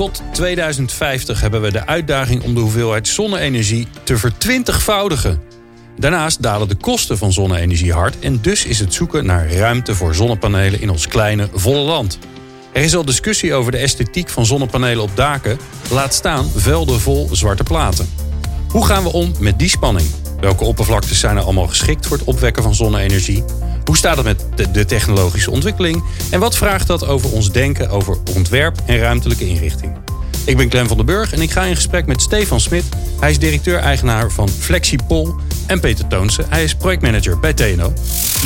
Tot 2050 hebben we de uitdaging om de hoeveelheid zonne-energie te vertwintigvoudigen. Daarnaast dalen de kosten van zonne-energie hard en dus is het zoeken naar ruimte voor zonnepanelen in ons kleine, volle land. Er is al discussie over de esthetiek van zonnepanelen op daken, laat staan velden vol zwarte platen. Hoe gaan we om met die spanning? Welke oppervlaktes zijn er allemaal geschikt voor het opwekken van zonne-energie? Hoe staat het met de, technologische ontwikkeling? En wat vraagt dat over ons denken over ontwerp en ruimtelijke inrichting? Ik ben Clem van den Burg en ik ga in gesprek met Stefan Smit. Hij is directeur-eigenaar van FlexiPol. En Peter Toonsen, hij is projectmanager bij TNO.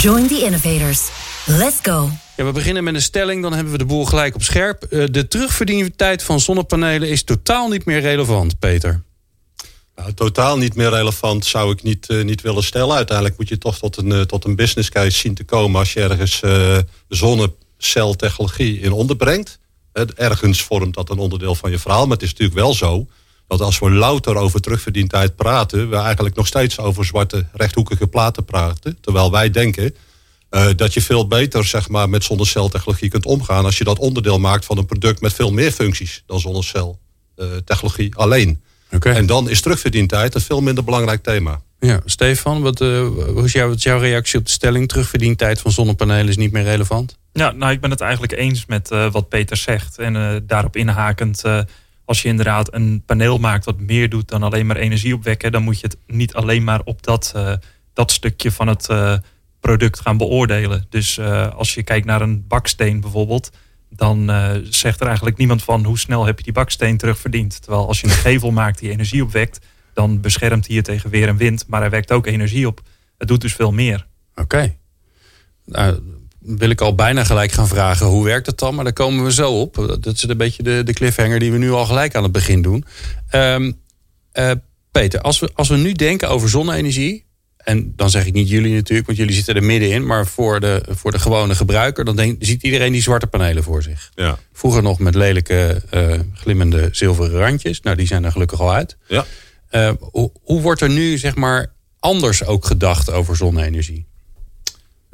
Join the innovators. Let's go. Ja, we beginnen met een stelling, dan hebben we de boel gelijk op scherp. Eh, de terugverdientijd van zonnepanelen is totaal niet meer relevant, Peter. Nou, totaal niet meer relevant zou ik niet, uh, niet willen stellen. Uiteindelijk moet je toch tot een, uh, tot een business case zien te komen... als je ergens uh, zonneceltechnologie in onderbrengt. ergens vormt dat een onderdeel van je verhaal. Maar het is natuurlijk wel zo dat als we louter over terugverdientijd praten... we eigenlijk nog steeds over zwarte rechthoekige platen praten. Terwijl wij denken dat je veel beter zeg maar, met zonneceltechnologie kunt omgaan... als je dat onderdeel maakt van een product met veel meer functies dan zonneceltechnologie alleen... En dan is terugverdientijd een veel minder belangrijk thema. Ja, Stefan, wat, uh, hoe is, jouw, wat is jouw reactie op de stelling? Terugverdientijd van zonnepanelen is niet meer relevant? Ja, nou, ik ben het eigenlijk eens met uh, wat Peter zegt. En uh, daarop inhakend, als je inderdaad een paneel maakt wat meer doet dan alleen maar energie opwekken, dan moet je het niet alleen maar op dat, dat stukje van het product gaan beoordelen. Dus als je kijkt naar een baksteen bijvoorbeeld, dan uh, zegt er eigenlijk niemand van hoe snel heb je die baksteen terugverdiend. Terwijl als je een gevel maakt die energie opwekt, dan beschermt hij je tegen weer en wind, maar hij wekt ook energie op. Het doet dus veel meer. Oké. Nou, wil ik al bijna gelijk gaan vragen hoe werkt het dan, maar daar komen we zo op. Dat is een beetje de, de cliffhanger die we nu al gelijk aan het begin doen. Um, uh, Peter, als we, als we nu denken over zonne-energie, en dan zeg ik niet jullie natuurlijk, want jullie zitten er middenin. Maar voor de, voor de gewone gebruiker, dan denk, ziet iedereen die zwarte panelen voor zich. Ja. Vroeger nog met lelijke uh, glimmende zilveren randjes. Nou, die zijn er gelukkig al uit. Ja. Uh, hoe, hoe wordt er nu, zeg maar, anders ook gedacht over zonne-energie?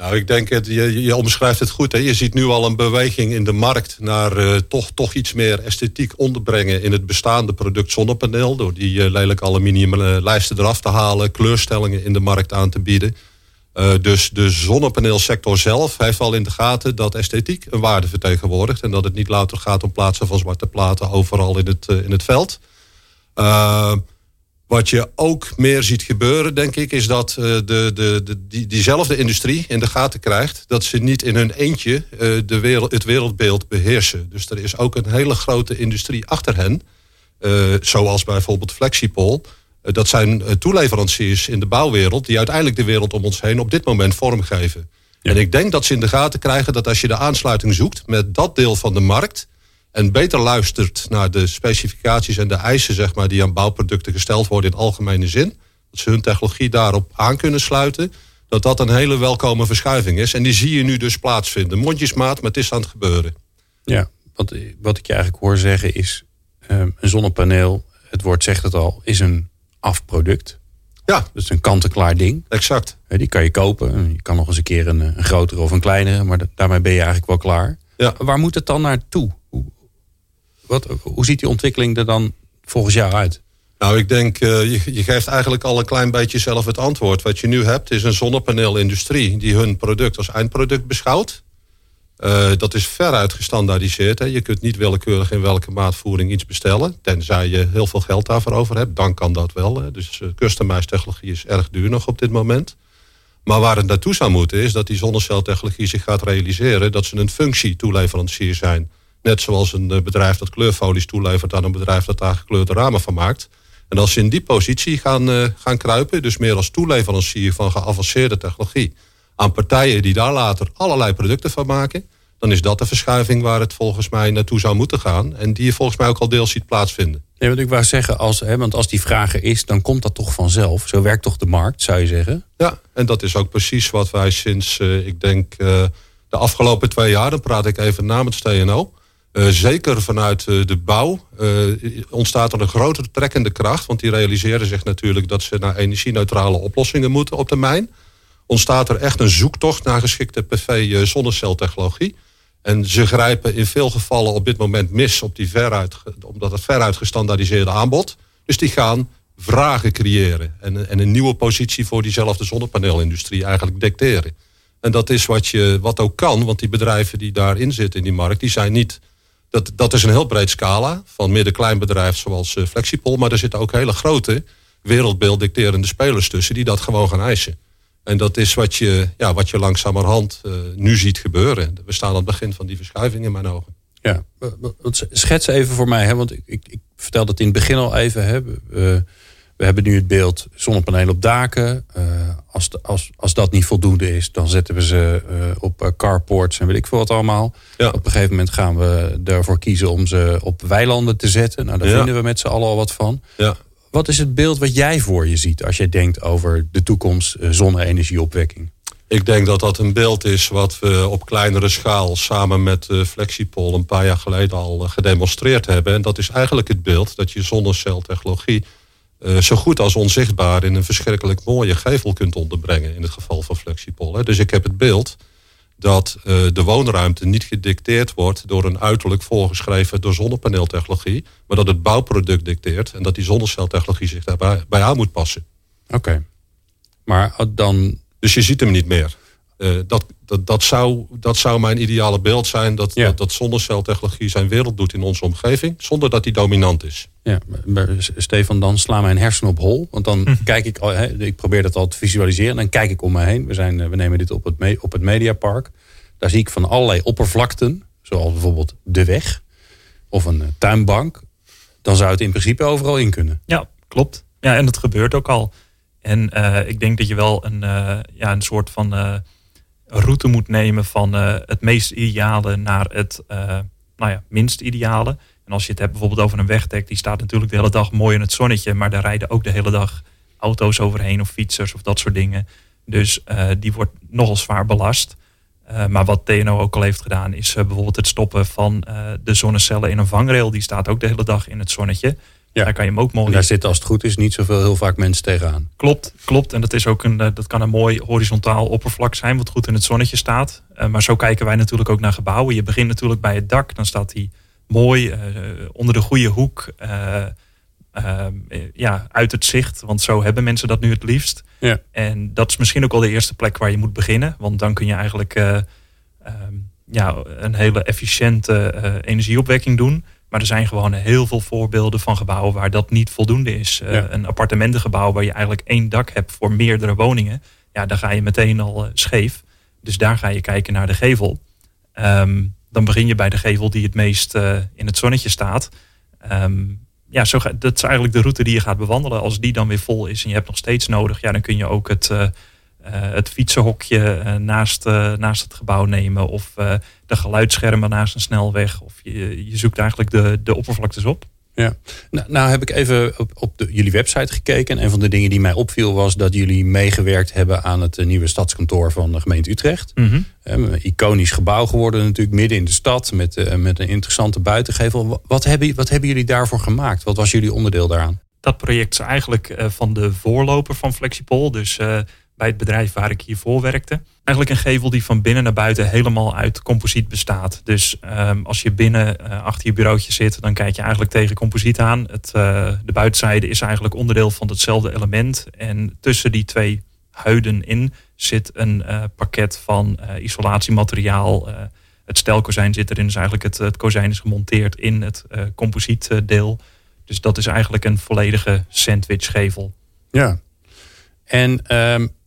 Nou, ik denk, het, je, je omschrijft het goed. Hè? Je ziet nu al een beweging in de markt naar uh, toch, toch iets meer esthetiek onderbrengen in het bestaande product zonnepaneel. Door die uh, lelijke aluminiumlijsten eraf te halen, kleurstellingen in de markt aan te bieden. Uh, dus de zonnepaneelsector zelf heeft al in de gaten dat esthetiek een waarde vertegenwoordigt. En dat het niet louter gaat om plaatsen van zwarte platen overal in het, in het veld. Wat je ook meer ziet gebeuren, denk ik, is dat uh, de, de, de, die, diezelfde industrie in de gaten krijgt dat ze niet in hun eentje uh, de wereld, het wereldbeeld beheersen. Dus er is ook een hele grote industrie achter hen, uh, zoals bijvoorbeeld Flexipol. dat zijn toeleveranciers in de bouwwereld die uiteindelijk de wereld om ons heen op dit moment vormgeven. Ja. En ik denk dat ze in de gaten krijgen dat als je de aansluiting zoekt met dat deel van de markt en beter luistert naar de specificaties en de eisen zeg maar, die aan bouwproducten gesteld worden in algemene zin, dat ze hun technologie daarop aan kunnen sluiten, dat dat een hele welkome verschuiving is. En die zie je nu dus plaatsvinden. Mondjesmaat, maar het is aan het gebeuren. Ja, wat, wat ik je eigenlijk hoor zeggen is, um, een zonnepaneel, het woord zegt het al, is een afproduct. Ja. Dus een kant-en-klaar ding. Exact. Die kan je kopen. Je kan nog eens een keer een, een grotere of een kleinere, maar daarmee ben je eigenlijk wel klaar. Ja. Waar moet het dan naartoe? Wat, hoe ziet die ontwikkeling er dan volgens jou uit? Nou, ik denk, uh, je, geeft eigenlijk al een klein beetje zelf het antwoord. Wat je nu hebt is een zonnepaneelindustrie die hun product als eindproduct beschouwt. Uh, dat is veruit gestandaardiseerd. Hè. Je kunt niet willekeurig in welke maatvoering iets bestellen. Tenzij je heel veel geld daarvoor over hebt. Dan kan dat wel. Hè. Dus uh, customized technologie is erg duur nog op dit moment. Maar waar het naartoe zou moeten is dat die zonneceltechnologie zich gaat realiseren... dat ze een functietoeleverancier zijn Net zoals een eh, bedrijf dat kleurfolies toelevert aan een bedrijf dat daar gekleurde ramen van maakt. En als ze in die positie gaan, uh, gaan kruipen, dus meer als toeleverancier van geavanceerde technologie aan partijen die daar later allerlei producten van maken, dan is dat de verschuiving waar het volgens mij naartoe zou moeten gaan. En die je volgens mij ook al deels ziet plaatsvinden. Nee, wat ik wou zeggen, als, hè, want als die vraag er is, dan komt dat toch vanzelf. Zo werkt toch de markt, zou je zeggen? Ja, en dat is ook precies wat wij sinds, uh, ik denk, uh, de afgelopen twee jaar, dan praat ik even namens TNO. Uh, zeker vanuit de bouw ontstaat er een grotere trekkende kracht. Want die realiseren zich natuurlijk dat ze naar energie-neutrale oplossingen moeten op termijn. Ontstaat er echt een zoektocht naar geschikte PV-zonneceltechnologie. En ze grijpen in veel gevallen op dit moment mis op die veruit, omdat het veruit gestandaardiseerde aanbod. Dus die gaan vragen creëren en, en een nieuwe positie voor diezelfde zonnepaneelindustrie eigenlijk dicteren. En dat is wat, je, wat ook kan, want die bedrijven die daarin zitten in die markt, die zijn niet. Dat, dat is een heel breed scala van midden-klein bedrijf zoals uh, Flexipol, maar er zitten ook hele grote wereldbeeld dicterende spelers tussen die dat gewoon gaan eisen. En dat is wat je, ja, wat je langzamerhand uh, nu ziet gebeuren. We staan aan het begin van die verschuiving in mijn ogen. Ja, schets even voor mij, hè, want ik, ik, ik vertelde het in het begin al even. Hè. We hebben nu het beeld zonnepanelen op daken. Uh, als, als, als dat niet voldoende is, dan zetten we ze uh, op carports en weet ik veel wat allemaal. Ja. Op een gegeven moment gaan we ervoor kiezen om ze op weilanden te zetten. Nou, daar ja. vinden we met z'n allen al wat van. Ja. Wat is het beeld wat jij voor je ziet als jij denkt over de toekomst zonne-energieopwekking? Ik denk dat dat een beeld is wat we op kleinere schaal samen met Flexipol een paar jaar geleden al gedemonstreerd hebben. En dat is eigenlijk het beeld dat je zonneceltechnologie uh, zo goed als onzichtbaar in een verschrikkelijk mooie gevel kunt onderbrengen. In het geval van Flexipol. Hè. Dus ik heb het beeld dat uh, de woonruimte niet gedicteerd wordt door een uiterlijk voorgeschreven door zonnepaneeltechnologie, maar dat het bouwproduct dicteert en dat die zonneceltechnologie zich daarbij bij aan moet passen. Oké. Okay. Maar dan. Dus je ziet hem niet meer. Uh, dat, dat, dat, zou, dat zou mijn ideale beeld zijn. Dat, ja. dat, dat zonneceltechnologie zijn wereld doet in onze omgeving. Zonder dat die dominant is. Ja, maar Stefan, dan sla mijn hersenen op hol. Want dan hm. kijk ik, al, ik probeer dat al te visualiseren. Dan kijk ik om me heen. We, zijn, we nemen dit op het, me, op het Mediapark. Daar zie ik van allerlei oppervlakten. Zoals bijvoorbeeld de weg. Of een tuinbank. Dan zou het in principe overal in kunnen. Ja, klopt. Ja, en dat gebeurt ook al. En uh, ik denk dat je wel een, uh, ja, een soort van uh, route moet nemen van het meest ideale naar het nou ja, minst ideale. En als je het hebt bijvoorbeeld over een wegdek, die staat natuurlijk de hele dag mooi in het zonnetje, maar daar rijden ook de hele dag auto's overheen of fietsers of dat soort dingen. Dus die wordt nogal zwaar belast. maar wat TNO ook al heeft gedaan, is bijvoorbeeld het stoppen van de zonnecellen in een vangrail. Die staat ook de hele dag in het zonnetje. Ja. Daar kan je hem ook mooi. En daar zitten als het goed is niet zoveel heel vaak mensen tegenaan. Klopt, klopt. En dat, is ook een, dat kan een mooi horizontaal oppervlak zijn, wat goed in het zonnetje staat. Uh, maar zo kijken wij natuurlijk ook naar gebouwen. Je begint natuurlijk bij het dak, dan staat hij mooi uh, onder de goede hoek. Uh, ja, uit het zicht. Want zo hebben mensen dat nu het liefst. Ja. En dat is misschien ook wel de eerste plek waar je moet beginnen. Want dan kun je eigenlijk ehm, ja, een hele efficiënte energieopwekking doen. Maar er zijn gewoon heel veel voorbeelden van gebouwen waar dat niet voldoende is. Uh, Een appartementengebouw waar je eigenlijk één dak hebt voor meerdere woningen. Ja, daar ga je meteen al uh, scheef. Dus daar ga je kijken naar de gevel. Um, dan begin je bij de gevel die het meest uh, in het zonnetje staat. Um, ja, zo ga, dat is eigenlijk de route die je gaat bewandelen. Als die dan weer vol is en je hebt nog steeds nodig, ja, dan kun je ook het het fietsenhokje uh, naast, uh, naast het gebouw nemen. Of de geluidsschermen naast een snelweg. Of je, je zoekt eigenlijk de, de oppervlaktes op. Ja, nou, nou heb ik even op, op de, jullie website gekeken. En een van de dingen die mij opviel was dat jullie meegewerkt hebben aan het nieuwe stadskantoor van de gemeente Utrecht. Mm -hmm. Een iconisch gebouw geworden natuurlijk midden in de stad met, met een interessante buitengevel. Wat hebben, wat hebben jullie daarvoor gemaakt? Wat was jullie onderdeel daaraan? Dat project is eigenlijk van de voorloper van Flexipol. Dus bij het bedrijf waar ik hiervoor werkte. Eigenlijk een gevel die van binnen naar buiten helemaal uit composiet bestaat. Dus um, als je binnen uh, achter je bureautje zit, dan kijk je eigenlijk tegen composiet aan. Het, uh, de buitenzijde is eigenlijk onderdeel van hetzelfde element. En tussen die twee huiden in zit een uh, pakket van isolatiemateriaal. het stelkozijn zit erin, dus eigenlijk het, het kozijn is gemonteerd in het composietdeel. Dus dat is eigenlijk een volledige sandwichgevel. Ja, en um,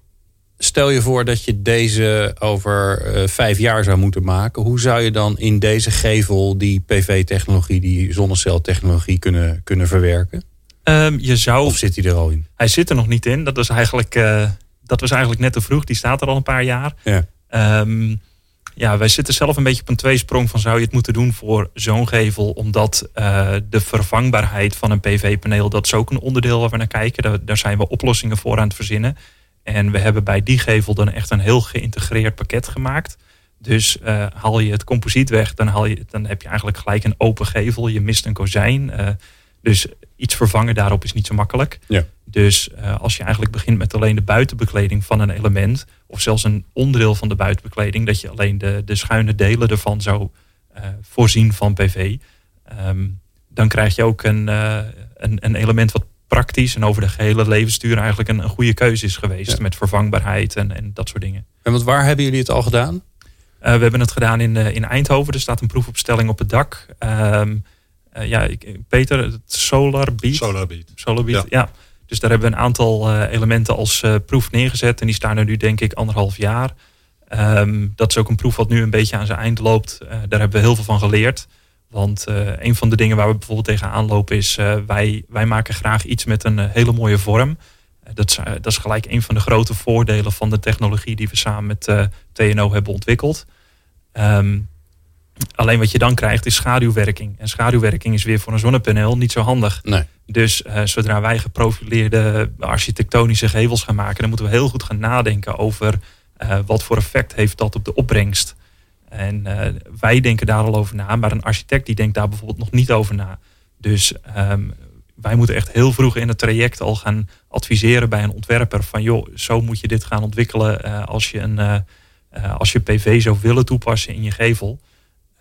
stel je voor dat je deze over uh, vijf jaar zou moeten maken. Hoe zou je dan in deze gevel die PV-technologie, die zonneceltechnologie kunnen, kunnen verwerken? Um, je zou... Of zit hij er al in? Hij zit er nog niet in. Dat was eigenlijk, uh, dat was eigenlijk net te vroeg. Die staat er al een paar jaar. Ja. Um, Ja, wij zitten zelf een beetje op een tweesprong van zou je het moeten doen voor zo'n gevel. Omdat uh, de vervangbaarheid van een PV-paneel, dat is ook een onderdeel waar we naar kijken. Daar, daar, zijn we oplossingen voor aan het verzinnen. En we hebben bij die gevel dan echt een heel geïntegreerd pakket gemaakt. Dus uh, haal je het composiet weg, dan, haal je, dan heb je eigenlijk gelijk een open gevel. Je mist een kozijn. Uh, dus iets vervangen daarop is niet zo makkelijk. Ja. Dus uh, als je eigenlijk begint met alleen de buitenbekleding van een element, of zelfs een onderdeel van de buitenbekleding, dat je alleen de, de schuine delen ervan zou voorzien van PV, um, dan krijg je ook een, een, een, element wat praktisch en over de gehele levensduur eigenlijk een, een goede keuze is geweest. Ja. Met vervangbaarheid en, en dat soort dingen. En wat waar hebben jullie het al gedaan? we hebben het gedaan in, in Eindhoven. Er staat een proefopstelling op het dak. Um, uh, ja, ik, Peter, het Solar Beat. Solar Beat. Solar Beat, ja. ja. Dus daar hebben we een aantal uh, elementen als uh, proef neergezet. En die staan er nu denk ik anderhalf jaar. Um, dat is ook een proef wat nu een beetje aan zijn eind loopt. daar hebben we heel veel van geleerd. Want een van de dingen waar we bijvoorbeeld tegenaan lopen is... wij, wij maken graag iets met een hele mooie vorm. dat, is, dat is gelijk een van de grote voordelen van de technologie... die we samen met TNO hebben ontwikkeld. Um, Alleen wat je dan krijgt is schaduwwerking. En schaduwwerking is weer voor een zonnepaneel niet zo handig. Nee. Dus zodra wij geprofileerde architectonische gevels gaan maken, dan moeten we heel goed gaan nadenken over wat voor effect heeft dat op de opbrengst. En uh, wij denken daar al over na, maar een architect die denkt daar bijvoorbeeld nog niet over na. Dus um, wij moeten echt heel vroeg in het traject al gaan adviseren bij een ontwerper van joh, zo moet je dit gaan ontwikkelen als je een als je PV zou willen toepassen in je gevel.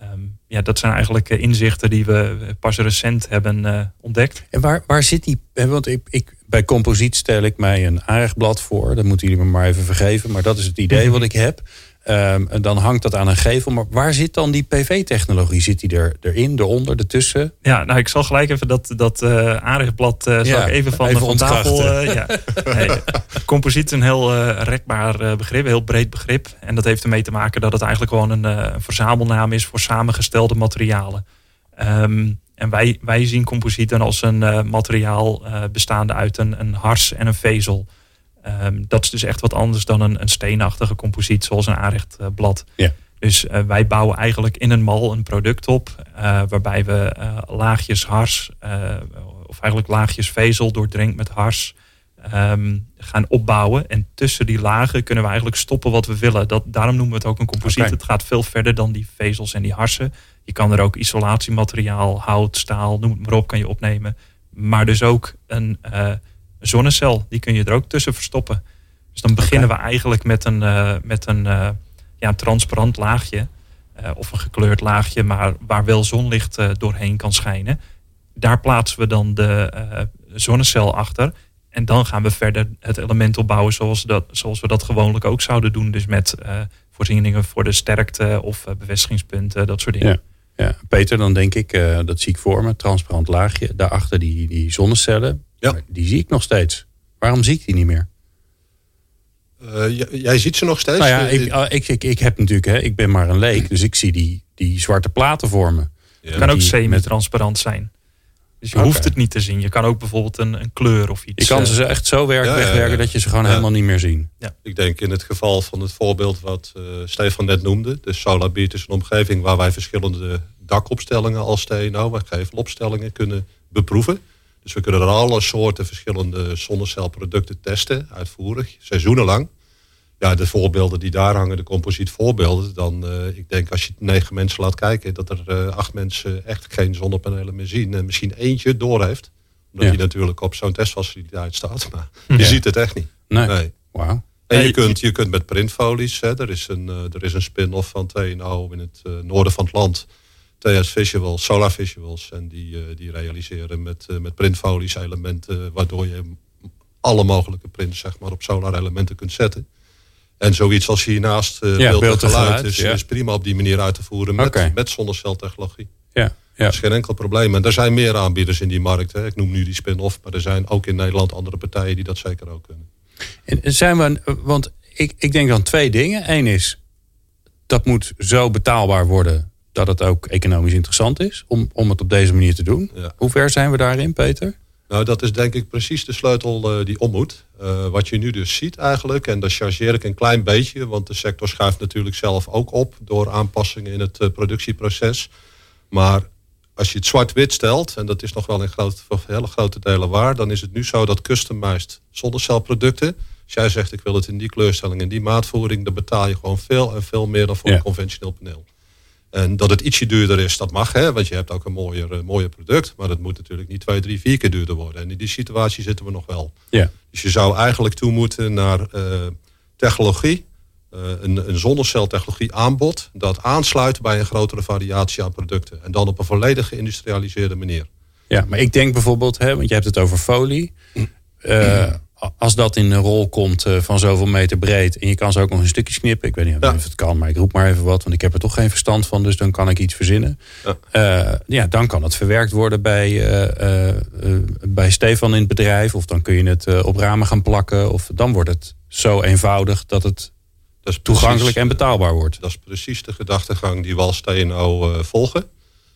Um, ja, dat zijn eigenlijk inzichten die we pas recent hebben ontdekt. En waar, waar zit die? Want ik, ik, bij composiet stel ik mij een aardigblad voor. Dat moeten jullie me maar even vergeven. Maar dat is het idee wat ik heb. Um, en dan hangt dat aan een gevel. Maar waar zit dan die PV-technologie? Zit die er, erin, eronder, ertussen? Ja, nou ik zal gelijk even dat, dat uh, aardigblad uh, zal ja, ik even van, even van tafel. Uh, ja. nee, composiet is een heel rekbaar begrip, een heel breed begrip. En dat heeft ermee te maken dat het eigenlijk gewoon een, een verzamelnaam is voor samengestelde materialen. Um, en wij, wij zien composiet dan als een materiaal bestaande uit een, een hars en een vezel. Um, dat is dus echt wat anders dan een, een steenachtige composiet zoals een aanrechtblad. Ja. Dus uh, wij bouwen eigenlijk in een mal een product op uh, waarbij we uh, laagjes hars of eigenlijk laagjes vezel doordrenkt met hars um, gaan opbouwen. En tussen die lagen kunnen we eigenlijk stoppen wat we willen. Dat, daarom noemen we het ook een composiet. Okay. Het gaat veel verder dan die vezels en die harsen. Je kan er ook isolatiemateriaal, hout, staal, noem het maar op, kan je opnemen. Maar dus ook een zonnecel, die kun je er ook tussen verstoppen. Dus dan beginnen okay. we eigenlijk met een, uh, met een, uh, ja, transparant laagje. Uh, of een gekleurd laagje, maar waar wel zonlicht doorheen kan schijnen. Daar plaatsen we dan de zonnecel achter. En dan gaan we verder het element opbouwen zoals, dat, zoals we dat gewoonlijk ook zouden doen. Dus met voorzieningen voor de sterkte of bevestigingspunten, dat soort dingen. Ja. Ja, Peter, dan denk ik, dat zie ik voor me, transparant laagje. Daarachter die, die zonnecellen. Ja. Maar die zie ik nog steeds. Waarom zie ik die niet meer? Uh, jij ziet ze nog steeds? Nou ja, ik, ik, ik, ik heb natuurlijk, hè, ik ben maar een leek, dus ik zie die, die zwarte platen vormen. Ja. Het kan ook semi-transparant zijn. Dus je okay. hoeft het niet te zien. Je kan ook bijvoorbeeld een, een kleur of iets. Je kan ze echt zo werk, ja, wegwerken ja, dat je ze gewoon helemaal niet meer zien. Ja. Ik denk in het geval van het voorbeeld wat uh, Stefan net noemde. De Solar Beat is een omgeving waar wij verschillende dakopstellingen als TNO en gevelopstellingen kunnen beproeven. Dus we kunnen er alle soorten verschillende zonnecelproducten testen, uitvoerig, seizoenenlang. Ja, de voorbeelden die daar hangen, de composiet voorbeelden, dan uh, ik denk als je negen mensen laat kijken, dat er uh, acht mensen echt geen zonnepanelen meer zien. En misschien eentje door heeft. Omdat ja. die natuurlijk op zo'n testfaciliteit staat. Maar ja. je ziet het echt niet. Nee. nee. Wauw. En je kunt, je kunt met printfolies, hè, er is een, uh, er is een spin-off van TNO in het noorden van het land TS Visuals, Solar Visuals. En die, uh, die realiseren met, uh, met printfolies elementen... waardoor je alle mogelijke prints zeg maar, op solar elementen kunt zetten. En zoiets als hiernaast uh, ja, beeld, beeld en geluid, geluid is, ja. is, prima op die manier uit te voeren met, okay. met zonneceltechnologie. Ja, ja. Dat is geen enkel probleem. En er zijn meer aanbieders in die markt. Hè. Ik noem nu die spin-off, maar er zijn ook in Nederland andere partijen die dat zeker ook kunnen. En zijn we, want ik, ik denk dan twee dingen. Eén is, dat moet zo betaalbaar worden dat het ook economisch interessant is om, om het op deze manier te doen. Ja. Hoe ver zijn we daarin, Peter? Nou, dat is denk ik precies de sleutel uh, die om moet. Uh, wat je nu dus ziet eigenlijk, en dat chargeer ik een klein beetje... want de sector schuift natuurlijk zelf ook op... door aanpassingen in het uh, productieproces. Maar als je het zwart-wit stelt, en dat is nog wel in groot, hele grote delen waar... dan is het nu zo dat customized zonnecelproducten... als jij zegt ik wil het in die kleurstelling en die maatvoering... dan betaal je gewoon veel en veel meer dan voor een conventioneel paneel. En dat het ietsje duurder is, dat mag, hè, want je hebt ook een mooier, uh, mooier product. Maar dat moet natuurlijk niet twee, drie, vier keer duurder worden. En in die situatie zitten we nog wel. Ja. Dus je zou eigenlijk toe moeten naar uh, technologie, uh, een, een zonneceltechnologie aanbod... dat aansluit bij een grotere variatie aan producten. En dan op een volledig geïndustrialiseerde manier. Ja, maar ik denk bijvoorbeeld, hè, want je hebt het over folie als dat in een rol komt uh, van zoveel meter breed... en je kan ze ook nog een stukjes knippen. Ik weet niet of het kan, maar ik roep maar even wat... want ik heb er toch geen verstand van, dus dan kan ik iets verzinnen. Ja, uh, ja dan kan het verwerkt worden bij, uh, bij Stefan in het bedrijf... of dan kun je het op ramen gaan plakken... of dan wordt het zo eenvoudig dat het dat toegankelijk en betaalbaar wordt. Dat is precies de gedachtegang die we als TNO volgen.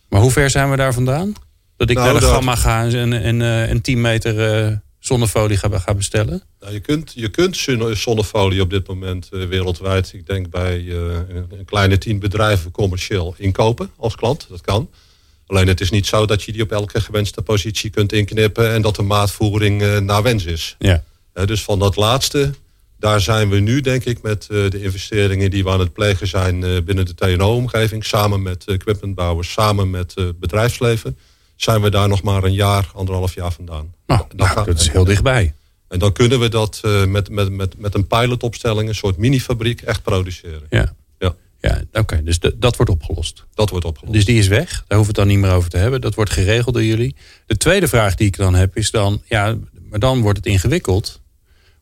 Maar hoe ver zijn we daar vandaan? Dat ik nou, naar de gamma ga en, en, en 10 meter zonnefolie gaan bestellen? Nou, je, kunt, je kunt zonnefolie op dit moment uh, wereldwijd, ik denk bij uh, een kleine tien bedrijven commercieel inkopen als klant. Dat kan. Alleen het is niet zo dat je die op elke gewenste positie kunt inknippen en dat de maatvoering uh, naar wens is. Ja. dus van dat laatste, daar zijn we nu denk ik met de investeringen die we aan het plegen zijn binnen de TNO-omgeving, samen met equipmentbouwers, samen met bedrijfsleven zijn we daar nog maar een jaar, anderhalf jaar vandaan. Nou, nou gaat, dat is heel dichtbij. En dan kunnen we dat uh, met, met, met, met een pilotopstelling, een soort minifabriek, echt produceren. Ja. Ja, ja oké. Dus de, dat wordt opgelost. Dat wordt opgelost. Dus die is weg. Daar hoeven we het dan niet meer over te hebben. Dat wordt geregeld door jullie. De tweede vraag die ik dan heb is dan, ja, maar dan wordt het ingewikkeld.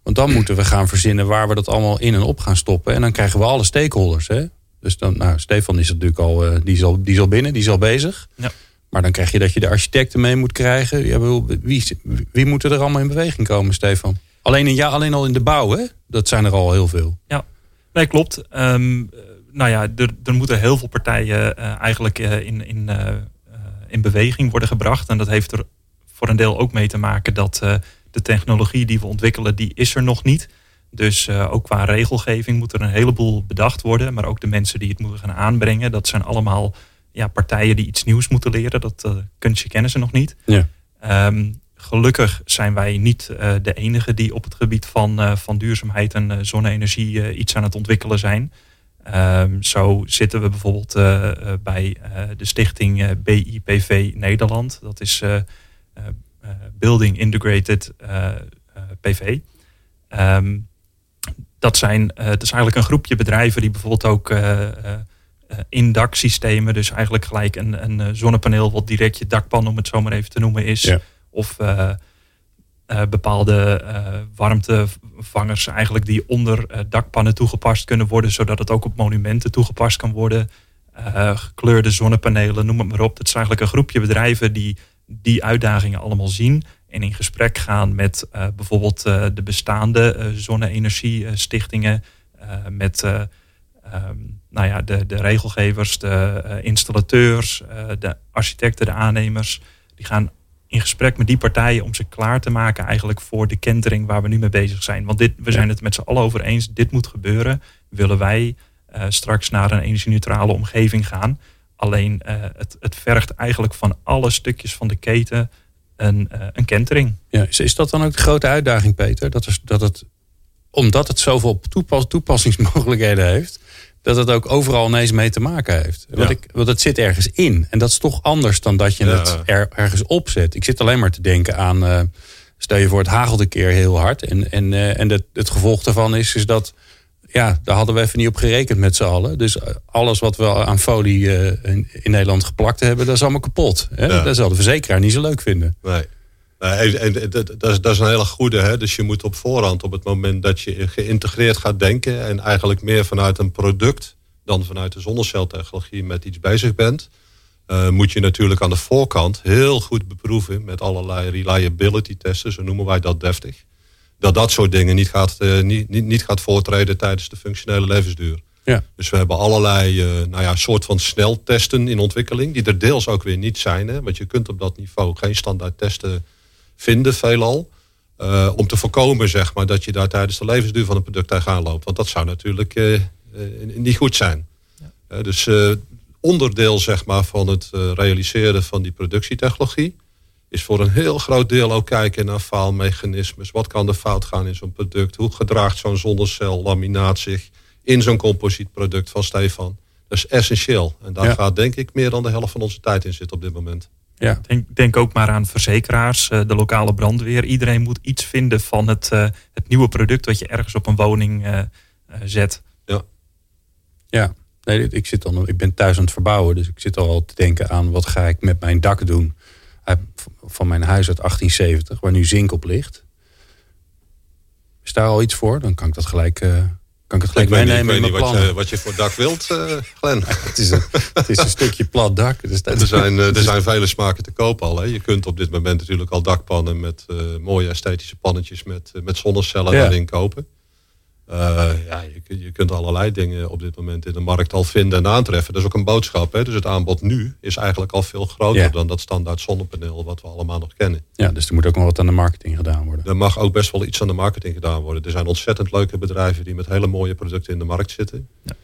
Want dan moeten we gaan verzinnen waar we dat allemaal in en op gaan stoppen. En dan krijgen we alle stakeholders. Hè? Dus dan, nou, Stefan is natuurlijk al, uh, die, is al, die is al binnen, die is al bezig. Ja. Maar dan krijg je dat je de architecten mee moet krijgen. Wie, wie moet er allemaal in beweging komen, Stefan? Alleen, in, ja, alleen al in de bouw, hè? Dat zijn er al heel veel. Ja, nee, klopt. Um, nou ja, er, er moeten heel veel partijen uh, eigenlijk uh, in, in, in beweging worden gebracht. En dat heeft er voor een deel ook mee te maken dat de technologie die we ontwikkelen, die is er nog niet. Dus ook qua regelgeving moet er een heleboel bedacht worden. Maar ook de mensen die het moeten gaan aanbrengen, dat zijn allemaal ja, partijen die iets nieuws moeten leren. Dat uh, kunstje kennen ze nog niet. Ja. Um, gelukkig zijn wij niet uh, de enige die op het gebied van, uh, van duurzaamheid en zonne-energie iets aan het ontwikkelen zijn. Um, zo zitten we bijvoorbeeld bij de stichting BIPV Nederland. Dat is Building Integrated PV. Um, dat, zijn, dat is eigenlijk een groepje bedrijven die bijvoorbeeld ook uh, in daksystemen. Dus eigenlijk gelijk een, een eh, zonnepaneel wat direct je dakpan, om het zo maar even te noemen, is. Of uh, bepaalde warmtevangers eigenlijk die onder dakpannen toegepast kunnen worden, zodat het ook op monumenten toegepast kan worden. gekleurde zonnepanelen, noem het maar op. Het is eigenlijk een groepje bedrijven die die uitdagingen allemaal zien en in gesprek gaan met bijvoorbeeld de bestaande zonne-energie-stichtingen, met um, nou ja, de, de regelgevers, de uh, installateurs, uh, de architecten, de aannemers. Die gaan in gesprek met die partijen om ze klaar te maken eigenlijk voor de kentering waar we nu mee bezig zijn. Want dit, we zijn het met z'n allen over eens, dit moet gebeuren. Willen wij uh, straks naar een energie-neutrale omgeving gaan. Alleen het, het vergt eigenlijk van alle stukjes van de keten een, een kentering. Ja, is, is dat dan ook de grote uitdaging, Peter? Dat, is, dat het, omdat het zoveel toepas, toepassingsmogelijkheden heeft, dat het ook overal ineens mee te maken heeft. Want, ik, want het zit ergens in. En dat is toch anders dan dat je het er, ergens opzet. Ik zit alleen maar te denken aan... Uh, stel je voor, het hagelt een keer heel hard. En, en, uh, en het, het gevolg daarvan is, is dat... Ja, daar hadden we even niet op gerekend met z'n allen. Dus eh, alles wat we aan folie uh, in, in, Nederland geplakt hebben... dat is allemaal kapot. Hè? Dat zal de verzekeraar niet zo leuk vinden. Nee. En, en, dat, is, dat is een hele goede. Hè? Dus je moet op voorhand, op het moment dat je geïntegreerd gaat denken... en eigenlijk meer vanuit een product dan vanuit de zonneceltechnologie met iets bezig bent... Uh, moet je natuurlijk aan de voorkant heel goed beproeven... met allerlei reliability testen, zo noemen wij dat deftig. Dat dat soort dingen niet gaat, uh, niet, niet, niet gaat voortreden tijdens de functionele levensduur. Ja. Dus we hebben allerlei uh, nou ja, soort van sneltesten in ontwikkeling... die er deels ook weer niet zijn. Hè? Want je kunt op dat niveau geen standaard testen vinden veelal. Uh, om te voorkomen zeg maar, dat je daar tijdens de levensduur van een product tegenaan loopt. Want dat zou natuurlijk uh, niet goed zijn. Ja. dus onderdeel zeg maar, van het realiseren van die productietechnologie is voor een heel groot deel ook kijken naar faalmechanismes. Wat kan er fout gaan in zo'n product? Hoe gedraagt zo'n zonnecel laminaat zich in zo'n composietproduct van Stefan? Dat is essentieel. En daar gaat denk ik meer dan de helft van onze tijd in zitten op dit moment. Ja. Denk, denk ook maar aan verzekeraars, eh, de lokale brandweer. Iedereen moet iets vinden van het, uh, het nieuwe product wat je ergens op een woning uh, zet. Ja. Ja. Nee, ik, zit dan, ik ben thuis aan het verbouwen, dus ik zit al te denken aan wat ga ik met mijn dak doen van mijn huis uit 1870, waar nu zink op ligt. Is daar al iets voor? Dan kan ik dat gelijk, uh, kan ik het gelijk meenemen in mijn Wat je, wat je voor dak wilt, uh, Glenn. het, is een, het is een stukje plat dak. Dus er, zijn, uh, er zijn vele smaken te koop al. Hè. Je kunt op dit moment natuurlijk al dakpannen met mooie esthetische pannetjes met, met zonnecellen ja. erin kopen. Uh, ja, je, je, kunt allerlei dingen op dit moment in de markt al vinden en aantreffen. Dat is ook een boodschap. Hè? Dus het aanbod nu is eigenlijk al veel groter dan dat standaard zonnepaneel wat we allemaal nog kennen. Ja, dus er moet ook nog wat aan de marketing gedaan worden. Er mag ook best wel iets aan de marketing gedaan worden. Er zijn ontzettend leuke bedrijven die met hele mooie producten in de markt zitten. Ja.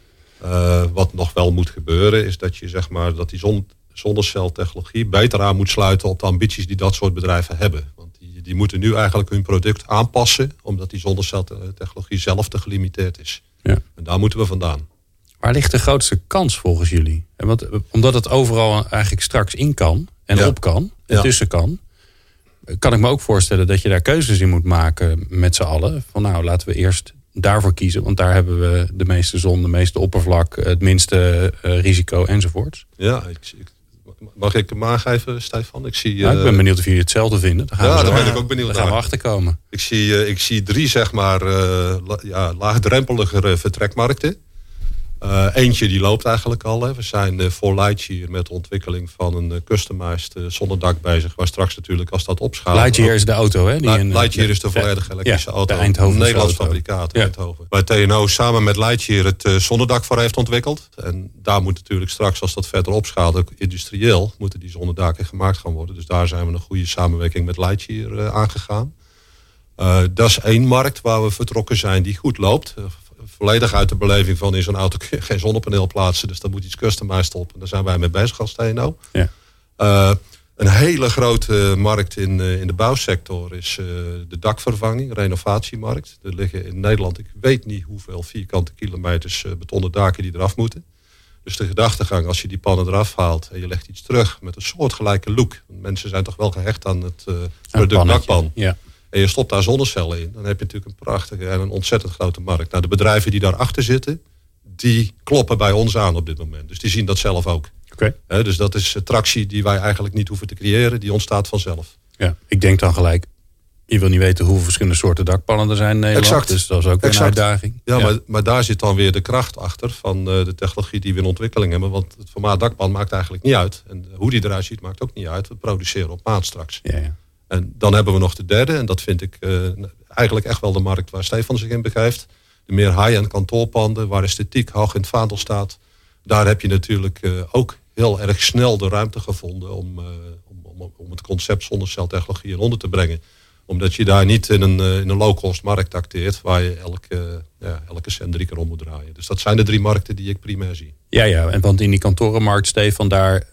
Uh, wat nog wel moet gebeuren is dat je zeg maar dat die zon, zonneceltechnologie beter aan moet sluiten op de ambities die dat soort bedrijven hebben die moeten nu eigenlijk hun product aanpassen, omdat die zonneceltechnologie zelf te gelimiteerd is. Ja. En daar moeten we vandaan. Waar ligt de grootste kans volgens jullie? Want, omdat het overal eigenlijk straks in kan en op kan en tussen kan, kan ik me ook voorstellen dat je daar keuzes in moet maken met z'n allen. Van nou, laten we eerst daarvoor kiezen, want daar hebben we de meeste zon, de meeste oppervlak, het minste uh, risico enzovoorts. Ja, ik, ik, Mag ik hem aangeven, Stefan? Ik, zie, ik ben eh, benieuwd of jullie hetzelfde vinden. Dan gaan ja, daar ben ik ook benieuwd naar. gaan we achterkomen. Ik zie, eh, ik zie drie zeg maar, uh, ja, laagdrempelige vertrekmarkten. Uh, eentje die loopt eigenlijk al. Hè. We zijn uh, voor Lightyear met de ontwikkeling van een uh, customized zonnedak bezig. Waar straks natuurlijk als dat opschaalt... Lightyear is de auto hè? Die Lightyear is de volledige elektrische ja, auto. Een Nederlands fabrikaat, ja. Eindhoven. Waar TNO samen met Lightyear het zonnedak voor heeft ontwikkeld. En daar moet natuurlijk straks als dat verder opschaalt... ook industrieel moeten die zonnedaken gemaakt gaan worden. Dus daar zijn we een goede samenwerking met Lightyear aangegaan. dat is één markt waar we vertrokken zijn die goed loopt volledig uit de beleving van in zo'n auto kun je geen zonnepaneel plaatsen. Dus daar moet iets customized op. En daar zijn wij mee bezig als TNO. Ja. Uh, een hele grote markt in, uh, in de bouwsector is uh, de dakvervanging, renovatiemarkt. Er liggen in Nederland, ik weet niet hoeveel vierkante kilometers betonnen daken die eraf moeten. Dus de gedachtegang, als je die pannen eraf haalt en je legt iets terug met een soortgelijke look. Mensen zijn toch wel gehecht aan het product dakpan. Ja en je stopt daar zonnecellen in, dan heb je natuurlijk een prachtige en een ontzettend grote markt. Nou, de bedrijven die daarachter zitten, die kloppen bij ons aan op dit moment. Dus die zien dat zelf ook. Oké. dus dat is tractie die wij eigenlijk niet hoeven te creëren, die ontstaat vanzelf. Ja, ik denk dan gelijk, je wil niet weten hoeveel verschillende soorten dakpannen er zijn in Nederland. Exact. Dus dat is ook een uitdaging. Ja, Maar, maar daar zit dan weer de kracht achter van uh, de technologie die we in ontwikkeling hebben. Want het formaat dakpan maakt eigenlijk niet uit. En hoe die eruit ziet maakt ook niet uit. We produceren op maat straks. Ja, ja. En dan hebben we nog de derde, en dat vind ik uh, eigenlijk echt wel de markt waar Stefan zich in begeeft. De meer high-end kantoorpanden, waar esthetiek hoog in het vaandel staat. Daar heb je natuurlijk uh, ook heel erg snel de ruimte gevonden om, uh, om, om, het concept zonneceltechnologie in onder te brengen. Omdat je daar niet in een, in een low-cost markt acteert, waar je elke, ja, elke cent drie keer om moet draaien. Dus dat zijn de drie markten die ik primair zie. Ja, ja, en want in die kantorenmarkt, Stefan, daar,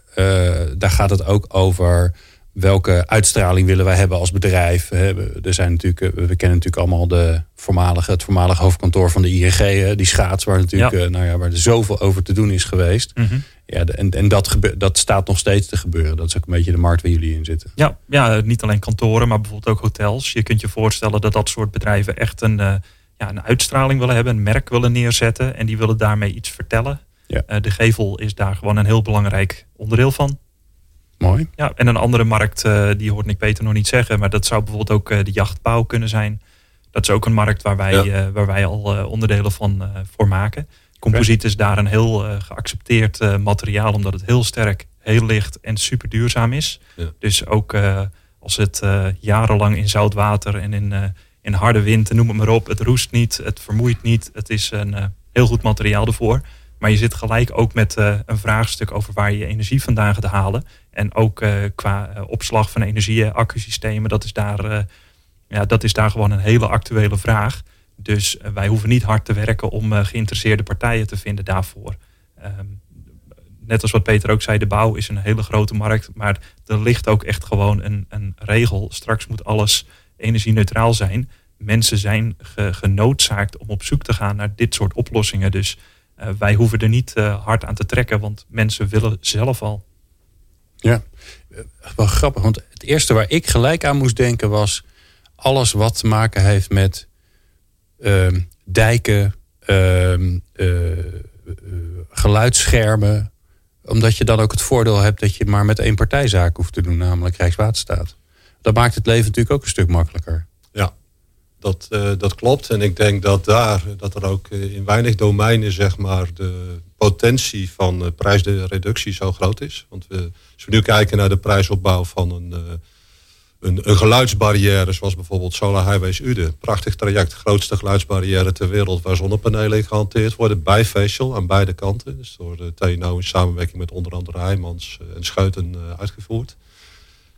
daar gaat het ook over welke uitstraling willen wij hebben als bedrijf? Er zijn natuurlijk, eh, we kennen natuurlijk allemaal de voormalige, het voormalige hoofdkantoor van de ING, die schaats, waar natuurlijk ja. Eh, nou ja, waar er zoveel over te doen is geweest. Mhm. Ja, en en dat, dat staat nog steeds te gebeuren. Dat is ook een beetje de markt waar jullie in zitten. Ja, ja, niet alleen kantoren, maar bijvoorbeeld ook hotels. Je kunt je voorstellen dat dat soort bedrijven echt een, uh, ja, een uitstraling willen hebben, een merk willen neerzetten en die willen daarmee iets vertellen. Ja. de gevel is daar gewoon een heel belangrijk onderdeel van. Mooi. Ja, en een andere markt, uh, die hoort ik Peter nog niet zeggen, maar dat zou bijvoorbeeld ook uh, de jachtbouw kunnen zijn. Dat is ook een markt waar wij, ja. uh, waar wij al onderdelen van voor maken. Composiet is daar een heel geaccepteerd materiaal, omdat het heel sterk, heel licht en super duurzaam is. Ja. Dus ook als het jarenlang in zout water en in, in harde wind, noem het maar op, het roest niet, het vermoeit niet. Het is een heel goed materiaal ervoor. Maar je zit gelijk ook met een vraagstuk over waar je energie vandaan gaat halen. En ook qua opslag van energie, accusystemen, dat is, daar, ja, dat is daar gewoon een hele actuele vraag. Dus wij hoeven niet hard te werken om geïnteresseerde partijen te vinden daarvoor. Ehm, net als wat Peter ook zei, de bouw is een hele grote markt. Maar er ligt ook echt gewoon een, een regel. Straks moet alles energie-neutraal zijn. Mensen zijn genoodzaakt om op zoek te gaan naar dit soort oplossingen. Dus wij hoeven er niet uh, hard aan te trekken, want mensen willen zelf al. Ja, eh, wel grappig. Want het eerste waar ik gelijk aan moest denken was alles wat te maken heeft met ehm, dijken, uh, geluidsschermen, omdat je dan ook het voordeel hebt dat je maar met één partijzaak hoeft te doen, namelijk Rijkswaterstaat. Dat maakt het leven natuurlijk ook een stuk makkelijker. Ja, dat, uh, dat klopt. En ik denk dat daar, dat er ook eh, in weinig domeinen, zeg maar, de potentie van uh, prijsreductie zo groot is. Want we, als we nu kijken naar de prijsopbouw van een een, geluidsbarrière, zoals bijvoorbeeld Solar Highways Ude. Prachtig traject, grootste geluidsbarrière ter wereld waar zonnepanelen gehanteerd worden. Bij Facial aan beide kanten. Dus door de TNO in samenwerking met onder andere Heijmans eh, en Schuiten eh, uitgevoerd.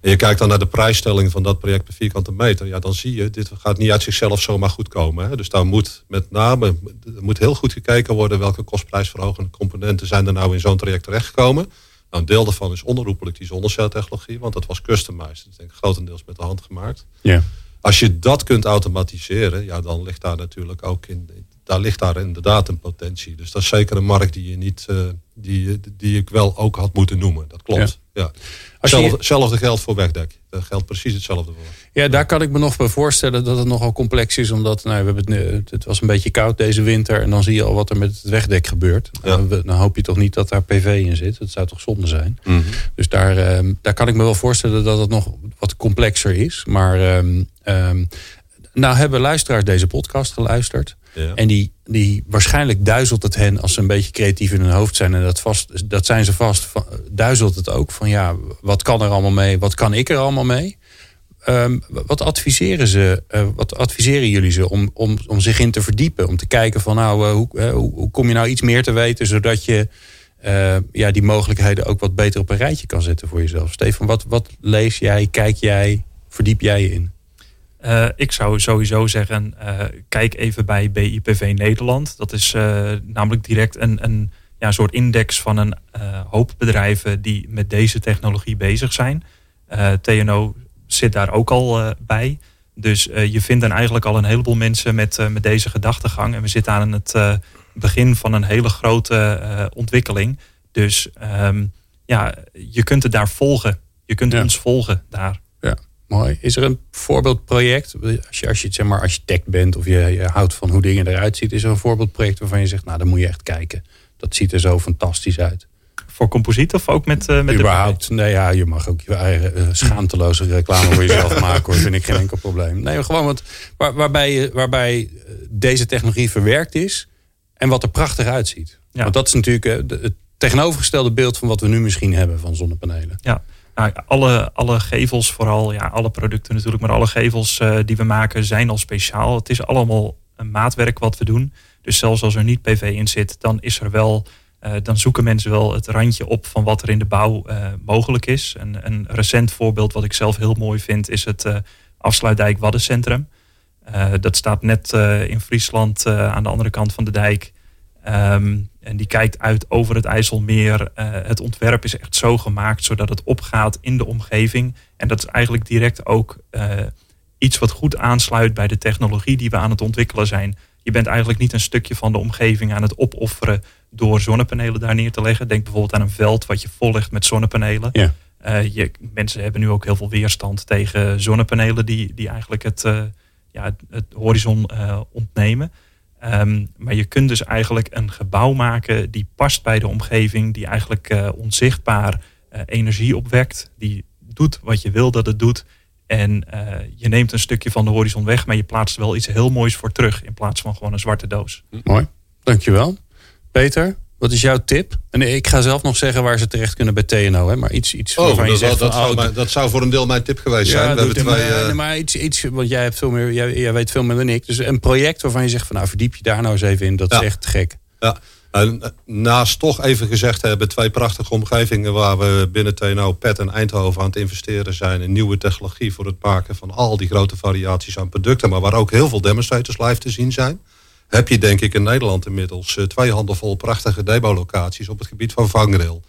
En je kijkt dan naar de prijsstelling van dat project per vierkante meter. Ja, dan zie je, dit gaat niet uit zichzelf zomaar goed komen. Hè. Dus daar moet met name, er moet heel goed gekeken worden welke kostprijsverhogende componenten zijn er nou in zo'n traject terechtgekomen. Nou, een deel daarvan is onherroepelijk die zonneceltechnologie, want dat was customized. Dat denk ik grotendeels met de hand gemaakt. Ja. Als je dat kunt automatiseren, ja, dan ligt daar natuurlijk ook in, daar ligt daar inderdaad een potentie. Dus dat is zeker een markt die je niet, uh, die, die ik wel ook had moeten noemen. Dat klopt. Ja. Hetzelfde, hetzelfde geldt voor wegdek. Dat geldt precies hetzelfde voor. Ja, daar kan ik me nog bij voorstellen dat het nogal complex is. Omdat nou, we hebben het, het was een beetje koud deze winter. En dan zie je al wat er met het wegdek gebeurt. Nou, dan hoop je toch niet dat daar PV in zit. Dat zou toch zonde zijn. Mhm. Dus daar, ehm, daar kan ik me wel voorstellen dat het nog wat complexer is. Maar um, um, nou hebben luisteraars deze podcast geluisterd. En die, die waarschijnlijk duizelt het hen als ze een beetje creatief in hun hoofd zijn. En dat, vast, dat zijn ze vast. Duizelt het ook van ja, wat kan er allemaal mee? Wat kan ik er allemaal mee? Um, wat adviseren ze? Uh, wat adviseren jullie ze om, om, om zich in te verdiepen? Om te kijken van nou, uh, hoe, uh, hoe, kom je nou iets meer te weten, zodat je ja, die mogelijkheden ook wat beter op een rijtje kan zetten voor jezelf. Stefan, wat, wat lees jij, kijk jij, verdiep jij je in? Uh, ik zou sowieso zeggen, uh, kijk even bij BIPV Nederland. Dat is uh, namelijk direct een, een ja, soort index van een hoop bedrijven die met deze technologie bezig zijn. TNO zit daar ook al bij. Dus je vindt dan eigenlijk al een heleboel mensen met, met deze gedachtegang. En we zitten aan het begin van een hele grote ontwikkeling. Dus um, ja, je kunt het daar volgen. Je kunt ja. ons volgen daar. Mooi. Is er een voorbeeldproject? Als je, als je zeg maar architect bent of je, je houdt van hoe dingen eruit zien, is er een voorbeeldproject waarvan je zegt, nou dan moet je echt kijken. Dat ziet er zo fantastisch uit. Voor composiet of ook met, uh, met Überhaupt, nee ja, je mag ook je eigen uh, schaamteloze reclame voor jezelf maken hoor. Vind ik geen enkel probleem. Nee, gewoon waar, waarbij, waarbij deze technologie verwerkt is en wat er prachtig uitziet. Ja. Want dat is natuurlijk uh, het tegenovergestelde beeld van wat we nu misschien hebben van zonnepanelen. Ja, nou, alle, alle gevels, vooral ja, alle producten natuurlijk, maar alle gevels uh, die we maken zijn al speciaal. Het is allemaal een maatwerk wat we doen. Dus zelfs als er niet PV in zit, dan is er wel. Uh, dan zoeken mensen wel het randje op van wat er in de bouw uh, mogelijk is. En een recent voorbeeld wat ik zelf heel mooi vind, is het Afsluitdijk Waddencentrum. dat staat net in Friesland aan de andere kant van de dijk. Um, en die kijkt uit over het IJsselmeer. Uh, het ontwerp is echt zo gemaakt zodat het opgaat in de omgeving. En dat is eigenlijk direct ook uh, iets wat goed aansluit bij de technologie die we aan het ontwikkelen zijn. Je bent eigenlijk niet een stukje van de omgeving aan het opofferen door zonnepanelen daar neer te leggen. Denk bijvoorbeeld aan een veld wat je vol ligt met zonnepanelen. Ja. Uh, je, mensen hebben nu ook heel veel weerstand tegen zonnepanelen die, die eigenlijk het, ja, het horizon ontnemen. Um, maar je kunt dus eigenlijk een gebouw maken die past bij de omgeving, die eigenlijk uh, onzichtbaar uh, energie opwekt, die doet wat je wil dat het doet. En uh, je neemt een stukje van de horizon weg, maar je plaatst er wel iets heel moois voor terug in plaats van gewoon een zwarte doos. Mooi, dankjewel. Peter, wat is jouw tip? En ik ga zelf nog zeggen waar ze terecht kunnen bij TNO. Hè? Maar iets, iets oh, waarvan dat, je zegt... Dat, van, zou, oh, dat zou voor een deel mijn tip geweest ja, zijn. We hebben twee, maar, uh... maar iets, iets, want jij, hebt veel meer, jij, jij, weet veel meer dan ik. Dus een project waarvan je zegt van nou verdiep je daar nou eens even in. Dat is echt gek. Ja, en naast toch even gezegd hebben, twee prachtige omgevingen waar we binnen TNO, PET en Eindhoven aan het investeren zijn in nieuwe technologie voor het maken van al die grote variaties aan producten, maar waar ook heel veel demonstrators live te zien zijn. Heb je denk ik in Nederland inmiddels twee handenvol prachtige demo-locaties op het gebied van vangrail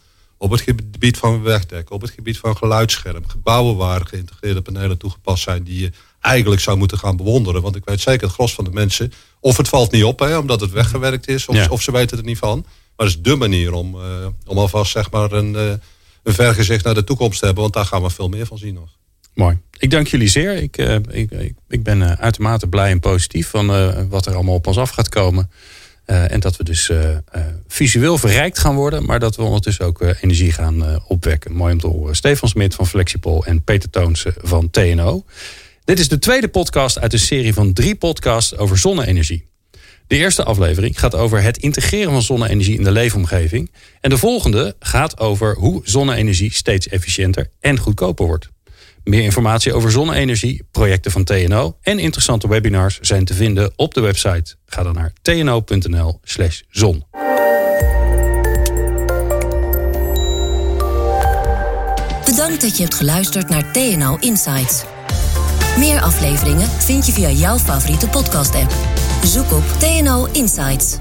op het gebied van wegdek, op het gebied van geluidsscherm, gebouwen waar geïntegreerde panelen toegepast zijn die je eigenlijk zou moeten gaan bewonderen. Want ik weet zeker het gros van de mensen, of het valt niet op, hè, omdat het weggewerkt is, of, of ze weten er niet van. Maar het is dé manier om, uh, om alvast zeg maar een, uh, een vergezicht naar de toekomst te hebben, want daar gaan we veel meer van zien nog. Mooi. Ik dank jullie zeer. Ik, uh, ik, ik, ben uitermate blij en positief van wat er allemaal op ons af gaat komen. En dat we dus visueel verrijkt gaan worden, maar dat we ondertussen ook energie gaan opwekken. Mooi om te horen. Stefan Smit van Flexipol en Peter Toonse van TNO. Dit is de tweede podcast uit een serie van drie podcasts over zonne-energie. De eerste aflevering gaat over het integreren van zonne-energie in de leefomgeving. En de volgende gaat over hoe zonne-energie steeds efficiënter en goedkoper wordt. Meer informatie over zonne-energie, projecten van TNO en interessante webinars zijn te vinden op de website. Ga dan naar tno.nl/slash zon. Bedankt dat je hebt geluisterd naar TNO Insights. Meer afleveringen vind je via jouw favoriete podcast-app. Zoek op TNO Insights.